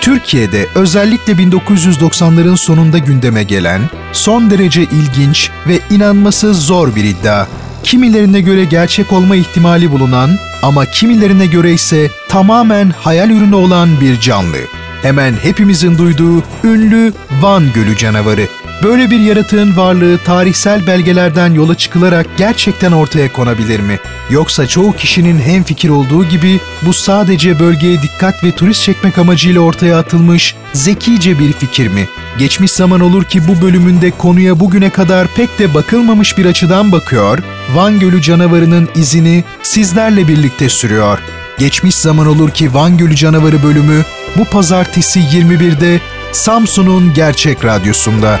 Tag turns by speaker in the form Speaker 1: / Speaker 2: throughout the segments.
Speaker 1: Türkiye'de özellikle 1990'ların sonunda gündeme gelen, son derece ilginç ve inanması zor bir iddia. Kimilerine göre gerçek olma ihtimali bulunan ama kimilerine göre ise tamamen hayal ürünü olan bir canlı. Hemen hepimizin duyduğu ünlü Van Gölü canavarı. Böyle bir yaratığın varlığı tarihsel belgelerden yola çıkılarak gerçekten ortaya konabilir mi? Yoksa çoğu kişinin hemfikir olduğu gibi bu sadece bölgeye dikkat ve turist çekmek amacıyla ortaya atılmış zekice bir fikir mi? Geçmiş zaman olur ki bu bölümünde konuya bugüne kadar pek de bakılmamış bir açıdan bakıyor, Van Gölü canavarının izini sizlerle birlikte sürüyor. Geçmiş zaman olur ki Van Gölü canavarı bölümü bu pazartesi 21'de Samsun'un Gerçek Radyosu'nda.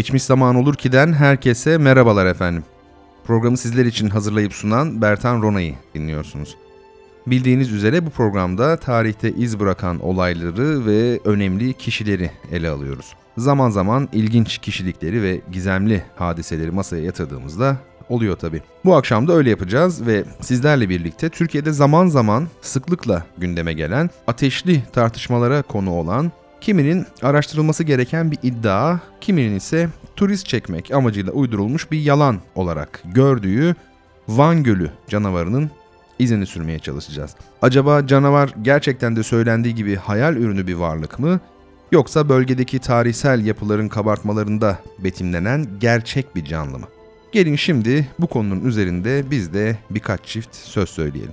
Speaker 2: Geçmiş zaman olur ki'den herkese merhabalar efendim. Programı sizler için hazırlayıp sunan Bertan Rona'yı dinliyorsunuz. Bildiğiniz üzere bu programda tarihte iz bırakan olayları ve önemli kişileri ele alıyoruz. Zaman zaman ilginç kişilikleri ve gizemli hadiseleri masaya yatırdığımızda oluyor tabi. Bu akşam da öyle yapacağız ve sizlerle birlikte Türkiye'de zaman zaman sıklıkla gündeme gelen, ateşli tartışmalara konu olan Kiminin araştırılması gereken bir iddia, kiminin ise turist çekmek amacıyla uydurulmuş bir yalan olarak gördüğü Van Gölü canavarının izini sürmeye çalışacağız. Acaba canavar gerçekten de söylendiği gibi hayal ürünü bir varlık mı? Yoksa bölgedeki tarihsel yapıların kabartmalarında betimlenen gerçek bir canlı mı? Gelin şimdi bu konunun üzerinde biz de birkaç çift söz söyleyelim.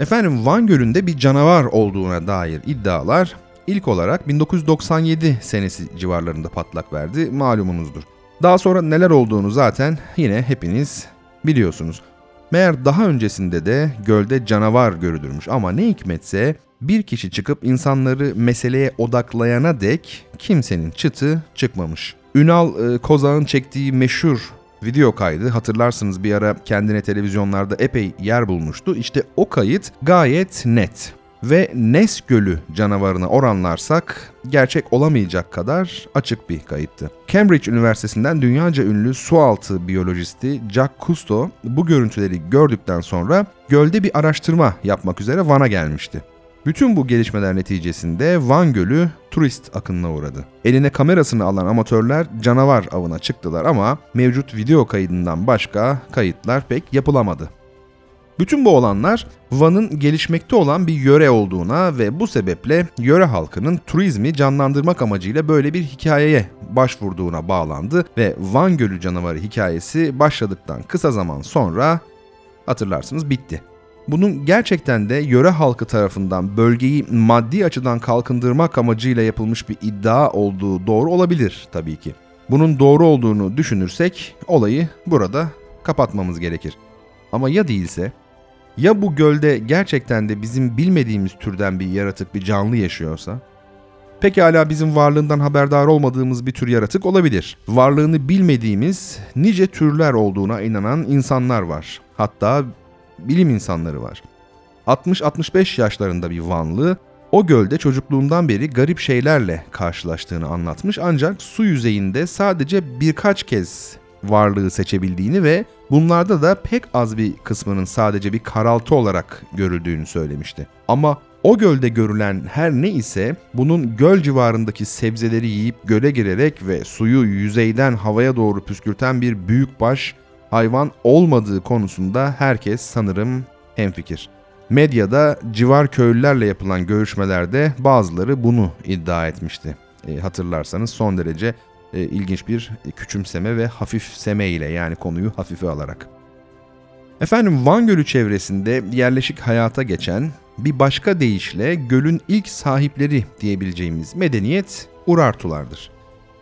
Speaker 2: Efendim Van Gölü'nde bir canavar olduğuna dair iddialar ilk olarak 1997 senesi civarlarında patlak verdi malumunuzdur. Daha sonra neler olduğunu zaten yine hepiniz biliyorsunuz. Meğer daha öncesinde de gölde canavar görülürmüş ama ne hikmetse bir kişi çıkıp insanları meseleye odaklayana dek kimsenin çıtı çıkmamış. Ünal e, Kozağ'ın çektiği meşhur video kaydı hatırlarsınız bir ara kendine televizyonlarda epey yer bulmuştu. İşte o kayıt gayet net ve Nes Gölü canavarına oranlarsak gerçek olamayacak kadar açık bir kayıttı. Cambridge Üniversitesi'nden dünyaca ünlü sualtı biyolojisti Jack Cousteau bu görüntüleri gördükten sonra gölde bir araştırma yapmak üzere Van'a gelmişti. Bütün bu gelişmeler neticesinde Van Gölü turist akınına uğradı. Eline kamerasını alan amatörler canavar avına çıktılar ama mevcut video kaydından başka kayıtlar pek yapılamadı. Bütün bu olanlar Van'ın gelişmekte olan bir yöre olduğuna ve bu sebeple yöre halkının turizmi canlandırmak amacıyla böyle bir hikayeye başvurduğuna bağlandı ve Van Gölü canavarı hikayesi başladıktan kısa zaman sonra hatırlarsınız bitti. Bunun gerçekten de yöre halkı tarafından bölgeyi maddi açıdan kalkındırmak amacıyla yapılmış bir iddia olduğu doğru olabilir tabii ki. Bunun doğru olduğunu düşünürsek olayı burada kapatmamız gerekir. Ama ya değilse ya bu gölde gerçekten de bizim bilmediğimiz türden bir yaratık, bir canlı yaşıyorsa? Pekala bizim varlığından haberdar olmadığımız bir tür yaratık olabilir. Varlığını bilmediğimiz nice türler olduğuna inanan insanlar var. Hatta bilim insanları var. 60-65 yaşlarında bir Vanlı o gölde çocukluğundan beri garip şeylerle karşılaştığını anlatmış ancak su yüzeyinde sadece birkaç kez varlığı seçebildiğini ve bunlarda da pek az bir kısmının sadece bir karaltı olarak görüldüğünü söylemişti. Ama o gölde görülen her ne ise bunun göl civarındaki sebzeleri yiyip göle girerek ve suyu yüzeyden havaya doğru püskürten bir büyükbaş hayvan olmadığı konusunda herkes sanırım hemfikir. Medyada civar köylülerle yapılan görüşmelerde bazıları bunu iddia etmişti. E, hatırlarsanız son derece e, ilginç bir küçümseme ve hafifseme ile yani konuyu hafife alarak. Efendim Van Gölü çevresinde yerleşik hayata geçen bir başka deyişle gölün ilk sahipleri diyebileceğimiz medeniyet Urartulardır.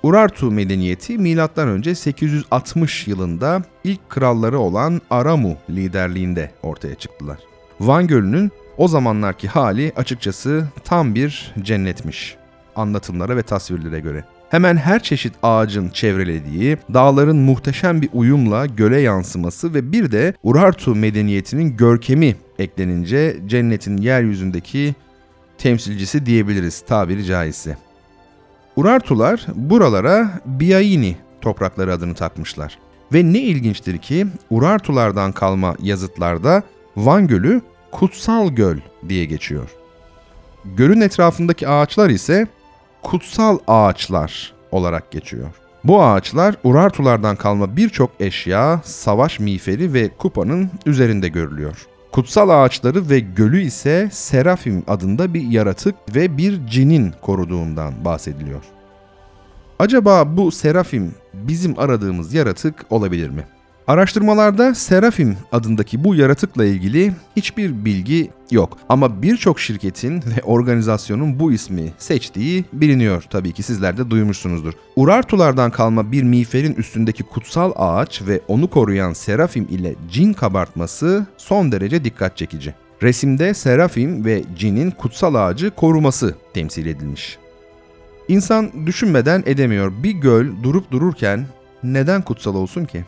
Speaker 2: Urartu medeniyeti M.Ö. 860 yılında ilk kralları olan Aramu liderliğinde ortaya çıktılar. Van Gölü'nün o zamanlarki hali açıkçası tam bir cennetmiş anlatımlara ve tasvirlere göre. Hemen her çeşit ağacın çevrelediği, dağların muhteşem bir uyumla göle yansıması ve bir de Urartu medeniyetinin görkemi eklenince cennetin yeryüzündeki temsilcisi diyebiliriz tabiri caizse. Urartular buralara Biaini toprakları adını takmışlar. Ve ne ilginçtir ki Urartulardan kalma yazıtlarda Van Gölü Kutsal Göl diye geçiyor. Gölün etrafındaki ağaçlar ise kutsal ağaçlar olarak geçiyor. Bu ağaçlar Urartulardan kalma birçok eşya, savaş miğferi ve kupanın üzerinde görülüyor. Kutsal ağaçları ve gölü ise Serafim adında bir yaratık ve bir cinin koruduğundan bahsediliyor. Acaba bu Serafim bizim aradığımız yaratık olabilir mi? Araştırmalarda Serafim adındaki bu yaratıkla ilgili hiçbir bilgi yok. Ama birçok şirketin ve organizasyonun bu ismi seçtiği biliniyor. Tabii ki sizler de duymuşsunuzdur. Urartulardan kalma bir miğferin üstündeki kutsal ağaç ve onu koruyan Serafim ile cin kabartması son derece dikkat çekici. Resimde Serafim ve cinin kutsal ağacı koruması temsil edilmiş. İnsan düşünmeden edemiyor. Bir göl durup dururken neden kutsal olsun ki?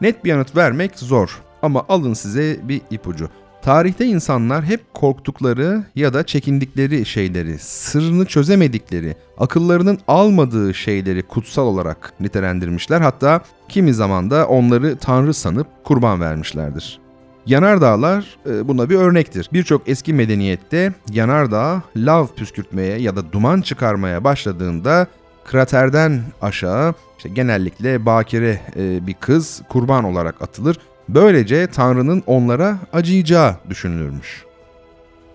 Speaker 2: Net bir yanıt vermek zor ama alın size bir ipucu. Tarihte insanlar hep korktukları ya da çekindikleri şeyleri, sırrını çözemedikleri, akıllarının almadığı şeyleri kutsal olarak nitelendirmişler. Hatta kimi zaman da onları tanrı sanıp kurban vermişlerdir. Yanardağlar e, buna bir örnektir. Birçok eski medeniyette yanardağ lav püskürtmeye ya da duman çıkarmaya başladığında kraterden aşağı işte genellikle bakire e, bir kız kurban olarak atılır. Böylece Tanrı'nın onlara acıyacağı düşünülürmüş.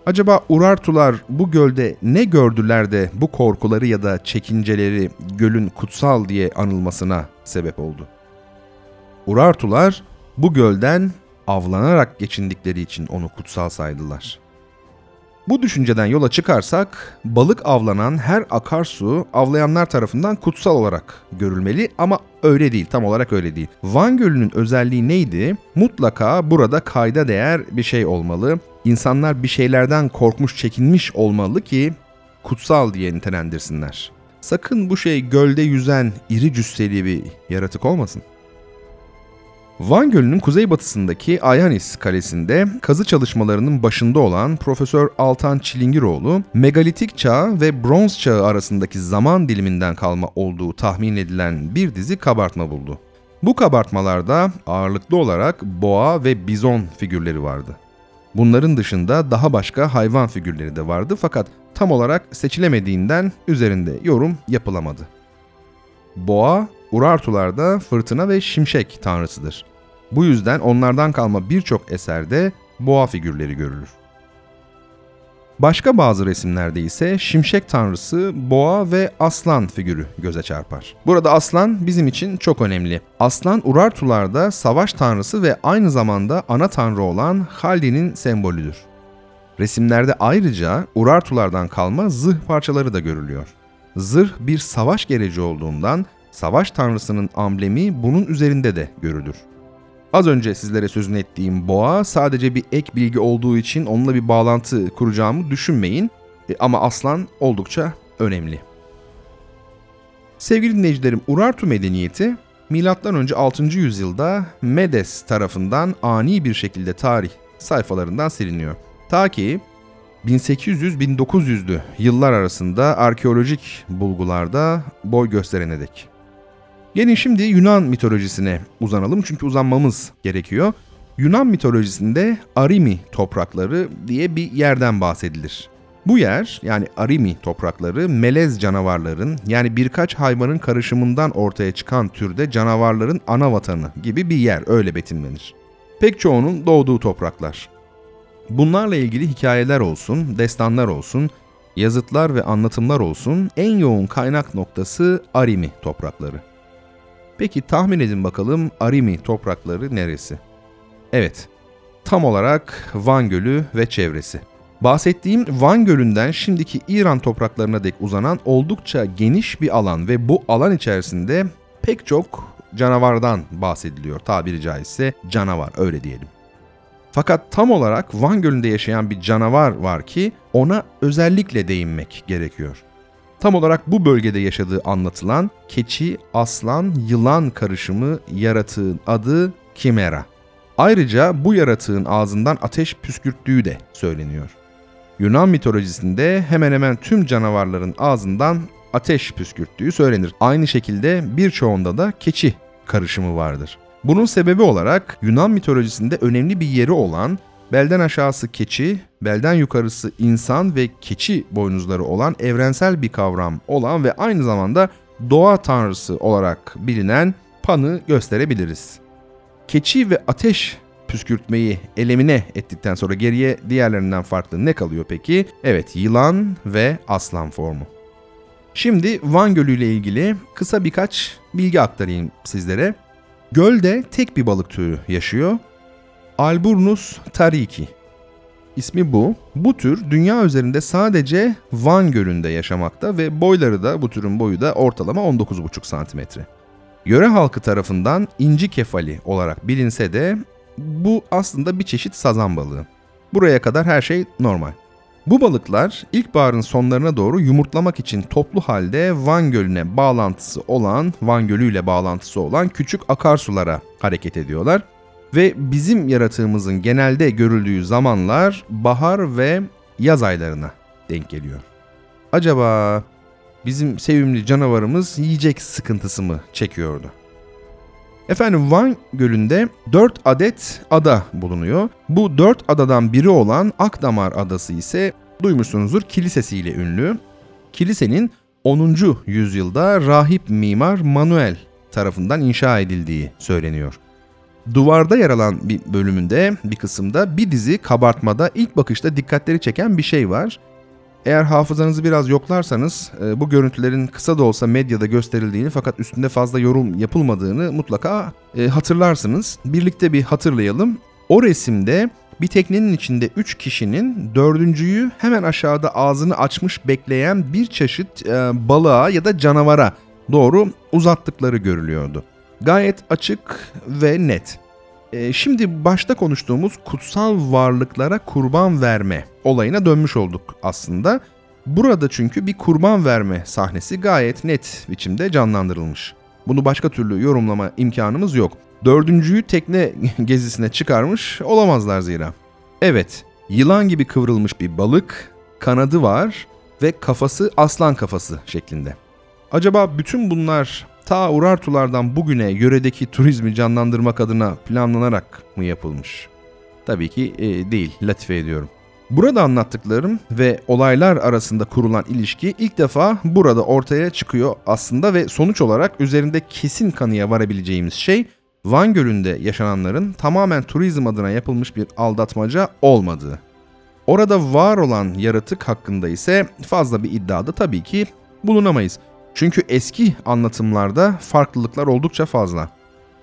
Speaker 2: Acaba Urartular bu gölde ne gördüler de bu korkuları ya da çekinceleri gölün kutsal diye anılmasına sebep oldu? Urartular bu gölden avlanarak geçindikleri için onu kutsal saydılar. Bu düşünceden yola çıkarsak balık avlanan her akarsu avlayanlar tarafından kutsal olarak görülmeli ama öyle değil tam olarak öyle değil. Van Gölü'nün özelliği neydi? Mutlaka burada kayda değer bir şey olmalı. İnsanlar bir şeylerden korkmuş çekinmiş olmalı ki kutsal diye nitelendirsinler. Sakın bu şey gölde yüzen iri cüsseli bir yaratık olmasın. Van Gölü'nün kuzeybatısındaki Ayanis Kalesi'nde kazı çalışmalarının başında olan Profesör Altan Çilingiroğlu, megalitik çağ ve bronz çağı arasındaki zaman diliminden kalma olduğu tahmin edilen bir dizi kabartma buldu. Bu kabartmalarda ağırlıklı olarak boğa ve bizon figürleri vardı. Bunların dışında daha başka hayvan figürleri de vardı fakat tam olarak seçilemediğinden üzerinde yorum yapılamadı. Boğa, Urartularda fırtına ve şimşek tanrısıdır. Bu yüzden onlardan kalma birçok eserde boğa figürleri görülür. Başka bazı resimlerde ise şimşek tanrısı, boğa ve aslan figürü göze çarpar. Burada aslan bizim için çok önemli. Aslan Urartularda savaş tanrısı ve aynı zamanda ana tanrı olan Haldi'nin sembolüdür. Resimlerde ayrıca Urartulardan kalma zırh parçaları da görülüyor. Zırh bir savaş gereci olduğundan savaş tanrısının amblemi bunun üzerinde de görülür. Az önce sizlere sözünü ettiğim boğa sadece bir ek bilgi olduğu için onunla bir bağlantı kuracağımı düşünmeyin. E, ama aslan oldukça önemli. Sevgili dinleyicilerim, Urartu medeniyeti M.Ö. 6. yüzyılda Medes tarafından ani bir şekilde tarih sayfalarından siliniyor. Ta ki 1800-1900'lü yıllar arasında arkeolojik bulgularda boy gösterene dek. Gelin şimdi Yunan mitolojisine uzanalım çünkü uzanmamız gerekiyor. Yunan mitolojisinde Arimi toprakları diye bir yerden bahsedilir. Bu yer yani Arimi toprakları melez canavarların yani birkaç hayvanın karışımından ortaya çıkan türde canavarların ana vatanı gibi bir yer öyle betimlenir. Pek çoğunun doğduğu topraklar. Bunlarla ilgili hikayeler olsun, destanlar olsun, yazıtlar ve anlatımlar olsun en yoğun kaynak noktası Arimi toprakları. Peki tahmin edin bakalım Arimi toprakları neresi? Evet, tam olarak Van Gölü ve çevresi. Bahsettiğim Van Gölü'nden şimdiki İran topraklarına dek uzanan oldukça geniş bir alan ve bu alan içerisinde pek çok canavardan bahsediliyor tabiri caizse canavar öyle diyelim. Fakat tam olarak Van Gölü'nde yaşayan bir canavar var ki ona özellikle değinmek gerekiyor. Tam olarak bu bölgede yaşadığı anlatılan keçi, aslan, yılan karışımı yaratığın adı Kimera. Ayrıca bu yaratığın ağzından ateş püskürttüğü de söyleniyor. Yunan mitolojisinde hemen hemen tüm canavarların ağzından ateş püskürttüğü söylenir. Aynı şekilde birçoğunda da keçi karışımı vardır. Bunun sebebi olarak Yunan mitolojisinde önemli bir yeri olan belden aşağısı keçi, belden yukarısı insan ve keçi boynuzları olan evrensel bir kavram olan ve aynı zamanda doğa tanrısı olarak bilinen Pan'ı gösterebiliriz. Keçi ve ateş püskürtmeyi elemine ettikten sonra geriye diğerlerinden farklı ne kalıyor peki? Evet yılan ve aslan formu. Şimdi Van Gölü ile ilgili kısa birkaç bilgi aktarayım sizlere. Gölde tek bir balık türü yaşıyor. Alburnus tariki. İsmi bu. Bu tür dünya üzerinde sadece Van Gölü'nde yaşamakta ve boyları da bu türün boyu da ortalama 19,5 santimetre. Yöre halkı tarafından inci kefali olarak bilinse de bu aslında bir çeşit sazan balığı. Buraya kadar her şey normal. Bu balıklar ilkbaharın sonlarına doğru yumurtlamak için toplu halde Van Gölü'ne bağlantısı olan, Van Gölü ile bağlantısı olan küçük akarsulara hareket ediyorlar. Ve bizim yaratığımızın genelde görüldüğü zamanlar bahar ve yaz aylarına denk geliyor. Acaba bizim sevimli canavarımız yiyecek sıkıntısı mı çekiyordu? Efendim Van Gölü'nde 4 adet ada bulunuyor. Bu 4 adadan biri olan Akdamar Adası ise duymuşsunuzdur kilisesiyle ünlü. Kilisenin 10. yüzyılda rahip mimar Manuel tarafından inşa edildiği söyleniyor. Duvarda yer alan bir bölümünde, bir kısımda bir dizi kabartmada ilk bakışta dikkatleri çeken bir şey var. Eğer hafızanızı biraz yoklarsanız e, bu görüntülerin kısa da olsa medyada gösterildiğini fakat üstünde fazla yorum yapılmadığını mutlaka e, hatırlarsınız. Birlikte bir hatırlayalım. O resimde bir teknenin içinde 3 kişinin dördüncüyü hemen aşağıda ağzını açmış bekleyen bir çeşit e, balığa ya da canavara doğru uzattıkları görülüyordu. Gayet açık ve net. E, şimdi başta konuştuğumuz kutsal varlıklara kurban verme olayına dönmüş olduk aslında. Burada çünkü bir kurban verme sahnesi gayet net biçimde canlandırılmış. Bunu başka türlü yorumlama imkanımız yok. Dördüncüyü tekne gezisine çıkarmış olamazlar zira. Evet, yılan gibi kıvrılmış bir balık, kanadı var ve kafası aslan kafası şeklinde. Acaba bütün bunlar ta Urartulardan bugüne yöredeki turizmi canlandırmak adına planlanarak mı yapılmış? Tabii ki e, değil, latife ediyorum. Burada anlattıklarım ve olaylar arasında kurulan ilişki ilk defa burada ortaya çıkıyor aslında ve sonuç olarak üzerinde kesin kanıya varabileceğimiz şey Van Gölü'nde yaşananların tamamen turizm adına yapılmış bir aldatmaca olmadığı. Orada var olan yaratık hakkında ise fazla bir iddiada tabii ki bulunamayız. Çünkü eski anlatımlarda farklılıklar oldukça fazla.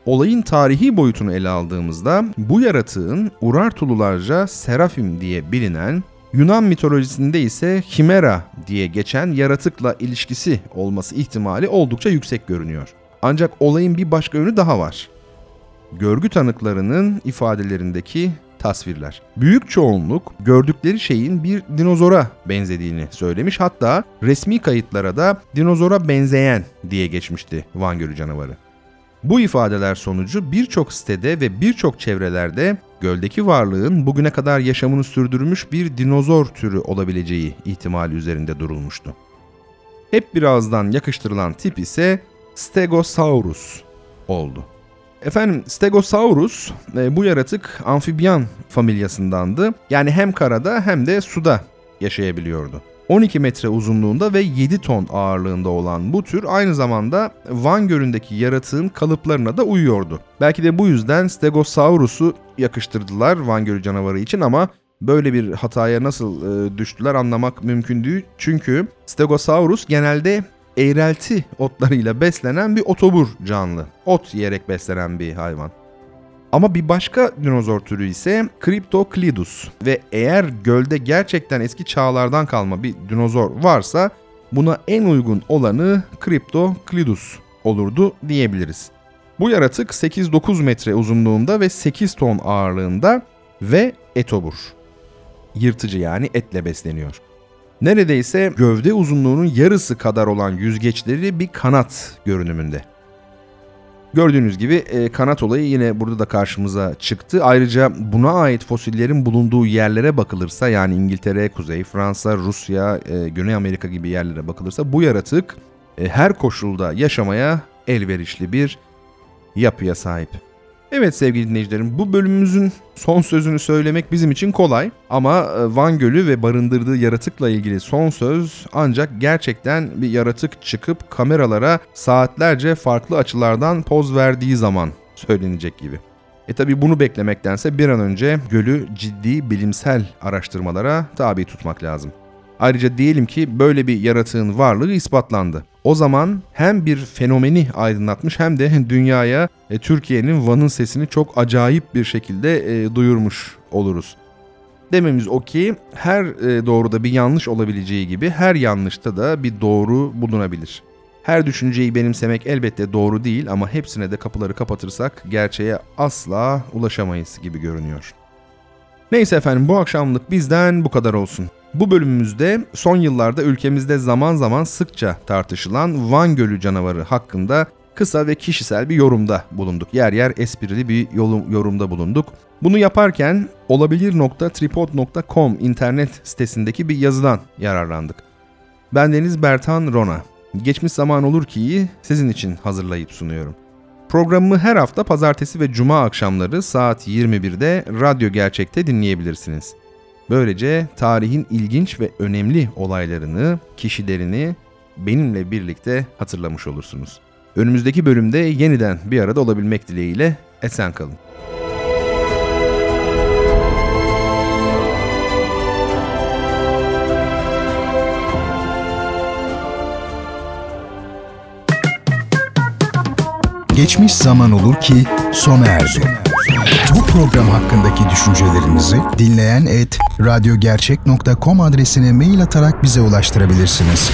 Speaker 2: Olayın tarihi boyutunu ele aldığımızda bu yaratığın Urartulularca Serafim diye bilinen, Yunan mitolojisinde ise Himera diye geçen yaratıkla ilişkisi olması ihtimali oldukça yüksek görünüyor. Ancak olayın bir başka yönü daha var. Görgü tanıklarının ifadelerindeki tasvirler. Büyük çoğunluk gördükleri şeyin bir dinozora benzediğini söylemiş. Hatta resmi kayıtlara da dinozora benzeyen diye geçmişti Van Gölü canavarı. Bu ifadeler sonucu birçok sitede ve birçok çevrelerde göldeki varlığın bugüne kadar yaşamını sürdürmüş bir dinozor türü olabileceği ihtimali üzerinde durulmuştu. Hep birazdan yakıştırılan tip ise Stegosaurus oldu. Efendim Stegosaurus e, bu yaratık amfibiyan familyasındandı. Yani hem karada hem de suda yaşayabiliyordu. 12 metre uzunluğunda ve 7 ton ağırlığında olan bu tür aynı zamanda Van Gölü'ndeki yaratığın kalıplarına da uyuyordu. Belki de bu yüzden Stegosaurus'u yakıştırdılar Van Gölü canavarı için ama böyle bir hataya nasıl e, düştüler anlamak mümkün değil. Çünkü Stegosaurus genelde eğrelti otlarıyla beslenen bir otobur canlı. Ot yiyerek beslenen bir hayvan. Ama bir başka dinozor türü ise Cryptoclidus ve eğer gölde gerçekten eski çağlardan kalma bir dinozor varsa buna en uygun olanı Cryptoclidus olurdu diyebiliriz. Bu yaratık 8-9 metre uzunluğunda ve 8 ton ağırlığında ve etobur. Yırtıcı yani etle besleniyor. Neredeyse gövde uzunluğunun yarısı kadar olan yüzgeçleri bir kanat görünümünde. Gördüğünüz gibi e, kanat olayı yine burada da karşımıza çıktı. Ayrıca buna ait fosillerin bulunduğu yerlere bakılırsa yani İngiltere, Kuzey Fransa, Rusya, e, Güney Amerika gibi yerlere bakılırsa bu yaratık e, her koşulda yaşamaya elverişli bir yapıya sahip. Evet sevgili dinleyicilerim bu bölümümüzün son sözünü söylemek bizim için kolay ama e, Van Gölü ve barındırdığı yaratıkla ilgili son söz ancak gerçekten bir yaratık çıkıp kameralara saatlerce farklı açılardan poz verdiği zaman söylenecek gibi. E tabi bunu beklemektense bir an önce gölü ciddi bilimsel araştırmalara tabi tutmak lazım. Ayrıca diyelim ki böyle bir yaratığın varlığı ispatlandı. O zaman hem bir fenomeni aydınlatmış hem de dünyaya e, Türkiye'nin Van'ın sesini çok acayip bir şekilde e, duyurmuş oluruz. Dememiz o ki her e, doğruda bir yanlış olabileceği gibi her yanlışta da bir doğru bulunabilir. Her düşünceyi benimsemek elbette doğru değil ama hepsine de kapıları kapatırsak gerçeğe asla ulaşamayız gibi görünüyor. Neyse efendim bu akşamlık bizden bu kadar olsun. Bu bölümümüzde son yıllarda ülkemizde zaman zaman sıkça tartışılan Van Gölü canavarı hakkında kısa ve kişisel bir yorumda bulunduk. Yer yer esprili bir yorumda bulunduk. Bunu yaparken olabilir.tripod.com internet sitesindeki bir yazıdan yararlandık. Ben Deniz Bertan Rona. Geçmiş zaman olur ki sizin için hazırlayıp sunuyorum. Programımı her hafta pazartesi ve cuma akşamları saat 21'de Radyo Gerçek'te dinleyebilirsiniz. Böylece tarihin ilginç ve önemli olaylarını, kişilerini benimle birlikte hatırlamış olursunuz. Önümüzdeki bölümde yeniden bir arada olabilmek dileğiyle esen kalın.
Speaker 1: Geçmiş zaman olur ki sona erdi. Bu program hakkındaki düşüncelerinizi dinleyen et radyogercek.com adresine mail atarak bize ulaştırabilirsiniz.